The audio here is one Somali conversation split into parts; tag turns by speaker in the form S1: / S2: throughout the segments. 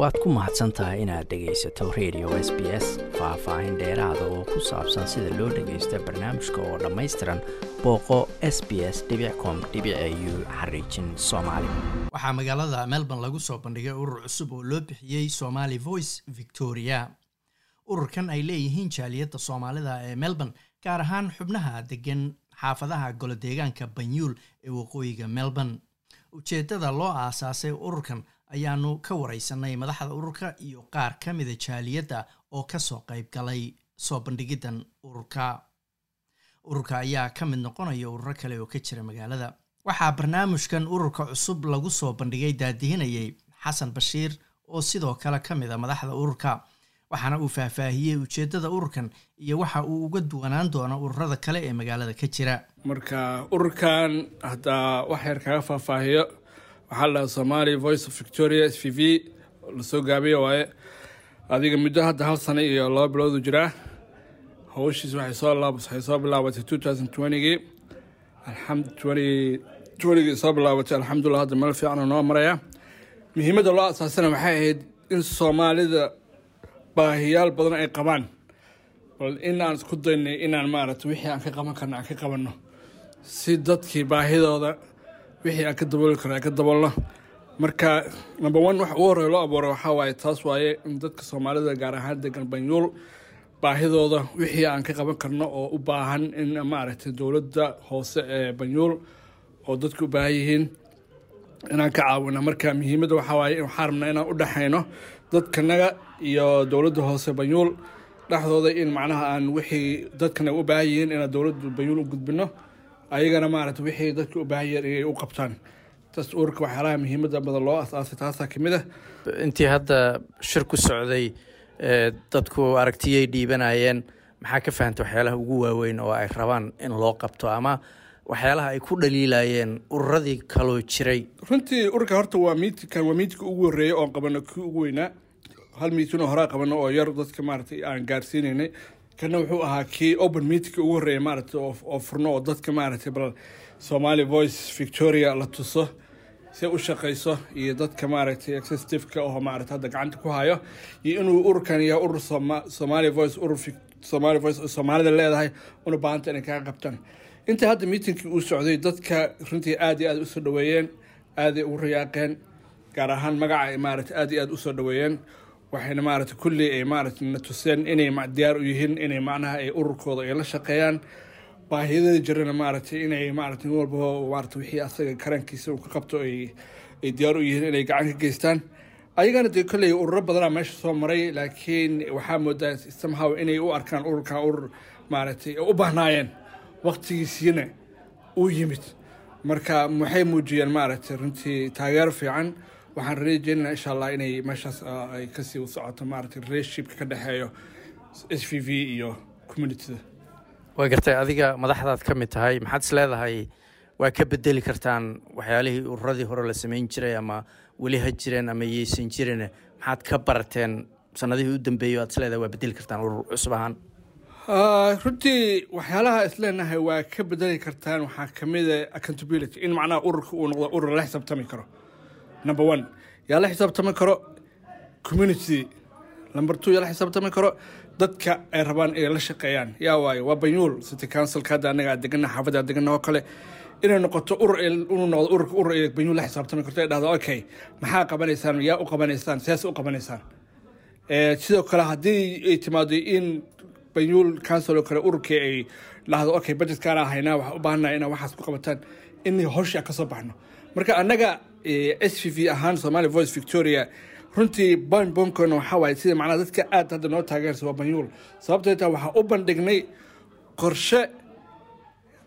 S1: waad ku mahadsan tahay inaad dhegaysato radio s b s faah-faahin dheeraada oo ku saabsan sida loo dhagaysto barnaamijka oo dhammaystiran booqo s b s com u xariijin soomaali. Waxaa magaalada melbourne lagu soo bandhigay urur cusub oo loo bixiyey somali voice victoria. Ururkan ay leeyihiin jaaliyadda soomaalida ee melbourne gaar ahaan xubnaha degan xaafadaha golodeegaanka banyuul ee waqooyiga melbourne. Ujeeddada loo aasaasay ururkan ayaanu ka wareysanay madaxda ururka iyo qaar ka mida jaaliyadda oo ka soo qayb galay soo bandhigiddan ururka. Ururka ayaa ka mid noqonaya ururo kale oo ka jira magaalada. Waxaa barnaamijkan ururka cusub lagu soo bandhigay daadihinayay xasan bashiir oo sidoo kale ka mid a madaxda ururka. Waxaana uu faahfaahiyey ujeeddada ururkan iyo waxa uu uga duwanaan doono ururada kale ee magaalada ka jira.
S2: Marka ururkan haddaa wax yar kaga faahfaahiyo waxaa la dhaha somali voice of victoria s v v la soo gaabiya waaye. Adiga muddo hadda hal sano iyo laba biloodu jiraa hawshiis waxay soo bilaabatay two thousand twentygii twentygii soo bilaabatay. Alxamdulillah hadda meel fiican noo maraya muhiimadda loo asaasana waxay ahayd in soomaalida baahiyaal badan ay qabaan. Bal in aan isku daynay inaan maaragta wixii aan ka qaban karno aan ka qabanno. Si dadkii baahidooda wixii aan ka dabooli karno aan ka daboolno. Marka number one wax ugu horreya loo abuuray waxaa waaye taas waaye in dadka soomaalida gaar ahaan degan banyuul baahidooda wixii aan ka qaban karno oo u baahan in maaragtay dowladda hoose ee banyuul oo dadku u baahan yihiin inaan ka caawino. Marka muhiimadda waxaa waaye waxaa rabnaa inaan u dhexayno dadkanaga iyo dowladda hoose banyuul dhexdooda in macnaha aan wixii dadkana u baahan yihiin inaan dowladda banyuul u gudbino ayagana maaragta wixii dadka u baahan yihiin inay u qabtaan. Taas ururka waxyaalaha muhiimadda badan loo asaasay taasaa ka mid ah.
S1: Intii hadda shir ku socday dadku aragtiyay dhiibanayeen maxaa ka fahantay waxyaalaha ugu waaweyn oo ay rabaan in loo qabto ama waxyaalaha ay ku dhaliilayeen ururadii kaloo jiray?
S2: Runtii ururka horta waa miitinkan waa miitinka ugu horreeyay oon qabano kii ugu weynaa. Hal miitin oo horaa qabano oo yar dadka maaragtay aan gaarsiinaynay kana wuxuu ahaa kii open meetingka ugu horreeya maaragtay oo furno oo dadka maaragtay bal somali voice victoria la tuso si u shaqayso iyo dadka maaragtay executiveka oo maaragtay hadda gacanta ku hayo iyo inuu ururkan yahay urur somali voice urur somali voice oo soomaalida leedahay una baahanta inay kaga qabtaan. Inta hadda miitinkii uu socday dadka runtii aad iyo aad u soo dhaweeyeen aaday ugu rayaaqeen gaar ahaan magaca ay maaragtay aad iyo aad u soo dhaweeyeen waxayna maaragtay kulli ay maaragtay na tuseen inay diyaar u yihiin inay macnaha ay ururkooda ay la shaqeeyaan. Baahiyadada jirana maaragtay inay maaragtay nin walba maaragtay wixii asaga karankiisa uu ka qabto ay ay diyaar u yihiin inay gacan ka geystaan. Ayagana dee kolley ururo badanaa meesha soo maray laakiin waxaa moodaa somehow inay u arkaan ururkan urur maaragtay u bahnaayeen waqtigiisiina uu yimid. Marka waxay muujiyeen maaragtay runtii taageero fiican waxaan rajeynaa insha allah inay meeshaas ay ka sii socoto maaragtay relationshipka ka dhexeeyo s v v iyo communityda.
S1: Waa gartay adiga madaxdaad ka mid tahay maxaad is leedahay? Waa ka bedeli kartaan waxyaalihii ururadii hore la samayn jiray ama weli ha jireen ama yeysan jirin? Maxaad ka barateen? Sanadihii u dambeeyo aad is leedahay waa bedeli kartaan urur cusub ahaan?
S2: Runtii waxyaalaha isleenahay waa ka bedeli kartaan. Waxaa kamida accountability in macnaha ururka uu noqdo urur la xisaabtami karo number one. Yaa la xisaabtami karo community. Number two yaa xisaabtami karo dadka ay rabaan inay la shaqeeyaan. Yaa waayo waa banyuul city councilka hadda anaga aad degana xaafadda aad degana oo kale. Inay noqoto urur inuu noqdo ururka urur ay banyuul la xisaabtami karto. Ay dhahdo okay maxaa qabanaysaan yaa u qabanaysaan siyaas u qabanaysaan? Sidoo kale haddii ay timaado in banyuul council oo kale ururkii ay dhahdo okay budgetkaana haynaa waxaa u baahannaha inaa waxaas ku qabataan in howsha ka soo baxno. Marka annaga s v v ahaan somali voice victoria. Runtii bon bonkona waxaa waaye sida macnaha dadka aad hadda noo taageersa waa banyuul sababtoo waxaa u bandhignay qorshe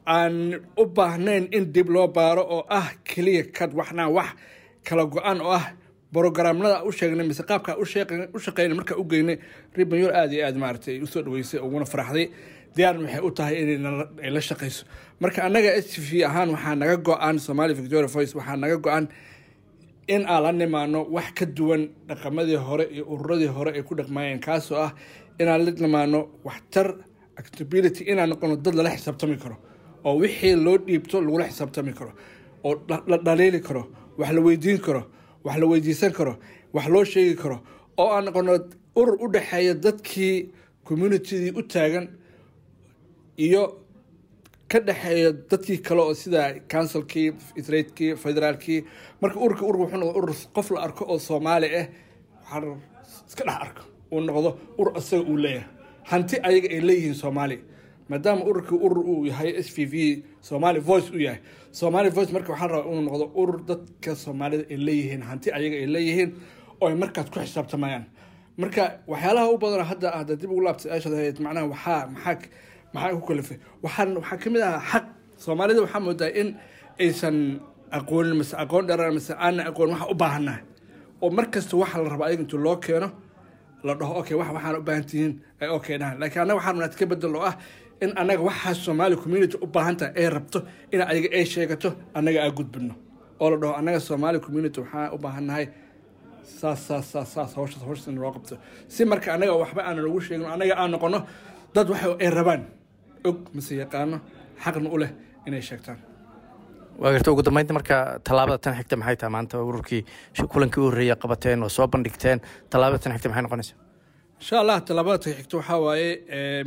S2: aan u baahnayn in dib loo baaro oo ah keliya kad waxnaa wax kala go-an oo ah brogramnada u sheegnay mise qaabka u shaqeynay markaa u geynay. Ri banyuul aad iyo aad maaragtay u soo dhaweysay uguna faraxday diyaarna waxay u tahay inay la shaqayso marka annaga s v ahaan waxaa naga go-an somali victoria voice waxaa naga go-an in aan la nimaano wax ka duwan dhaqamadii hore iyo ururadii hore ay ku dhaqmaayeen kaasoo ah inaan la nimaano waxtar accountability inaan noqono dad lala xisaabtami karo oo wixii loo dhiibto lagula xisaabtami karo oo la dhaliili karo wax la weydiin karo wax la weydiisan karo wax loo sheegi karo oo aan noqono urur u dhexeeya dadkii communitydii u taagan iyo ka dhexeeya dadkii kale oo sida councilkii israidkii federaalkii marka ururka urur wuxuu noqdo urur qof la arko oo soomaali ah waxaa iska dhex arko. Uu noqdo urur asaga uu leeyahay. Hanti ayaga ay leeyihiin soomaali maadaama ururkii urur uu yahay s v v somali voice uu yahay. Somali voice marka waxaa rabaa inuu noqdo urur dadka soomaalida ay leeyihiin hanti ayaga ay leeyihiin oo ay markaas ku xisaabtamayaan. Marka waxyaalaha u badan hadda hadda dib ugu laabtay aashad ahayd macnaha waxaa maxaa maxaa ku kalifay? Waxaan waxaa ka mid ahaa xaq soomaalida waxaa moodaa in aysan aqoonin mase aqoon dheeraan mase aanan aqoon waxa u baahannahay oo mar kasta waxa la rabaa ayaga intuu loo keeno la dhaho okay wax waxaan u baahan tihiin ay okay dhahan laakiin annaga waxaan rabnaa ka bedel oo ah in annaga waxaa soomaali community u baahan tahay ay rabto in ayaga ay sheegato annaga aa gudbino oo la dhaho annaga soomaali community waxaa u baahannahay saas saas saas saas hawshaas hawshaas in loo qabto. Si marka annaga waxba aanan ugu sheegin annaga aan noqono dad waxa ay rabaan og mase yaqaano xaqna u leh inay sheegtaan.
S1: Waa garta ugu dambeynta marka tallaabada tan xigta maxay tahay? Maanta ururkii kulankii u horreeya qabateen oo soo bandhigteen tallaabada tan xigta maxay noqonaysaa
S2: insha allah tallaabada tan xigta waxaa waaye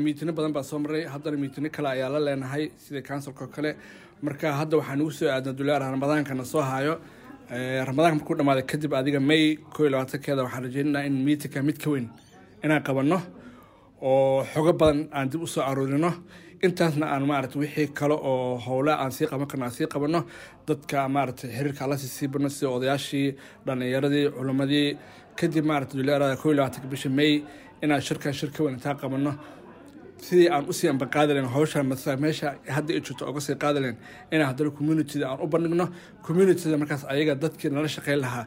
S2: miitino badan baa soo maray. Haddana miitino kale ayaa la leenahay sida oo kale. Marka hadda waxaa nagu soo aadna duleer ramadaankana soo hayo ramadaanka markuu dhamaaday kadib adiga may koo iyo labaatankeeda waxaan rajeynaynaa in miitinka mid ka weyn inaan qabanno oo xogo badan aan dib u soo intaasna aan maarata wixii kale oo howle aan sii qaban karno aan sii qabanno dadka maarata xiriirka alla sii badno sida odayaashii dhalinyaradii culimmadii kadib maarata duleerada koo iyo labaatanka bisha may inaan shirkan shir weyn intaa qabanno sidii aan u sii ambaqaadi lahen hawsha masa meesha hadda ay jirto oga sii qaadi lahen inaan haddana communityda aan u bandhigno. Communityda markaas ayaga dadkii nala shaqeyn lahaa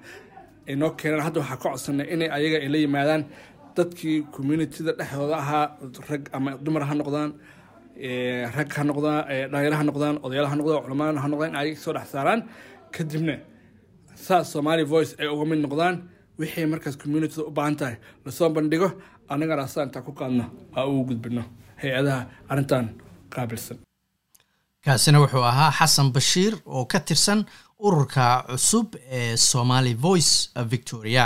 S2: ay noo keenaan. Hadda waxaa ka codsanay inay ayaga ay la yimaadaan dadkii communityda dhexdooda ahaa rag ama dumar ha noqdaan rag ha noqdaan dhalinyaro ha noqdaan odayaal ha noqdaan culamaan ha noqdaan in ayaga soo dhex saaraan. Kadibna saas somali voice ay uga mid noqdaan wixii markaas communityda u baahan tahay. Lasoo bandhigo annagana asaa intaa ku qaadno aa ugu gudbino hay'adaha arrintan qaabilsan.
S1: Kaasina wuxuu ahaa xasan bashiir oo ka tirsan ururka cusub ee somali voice victoria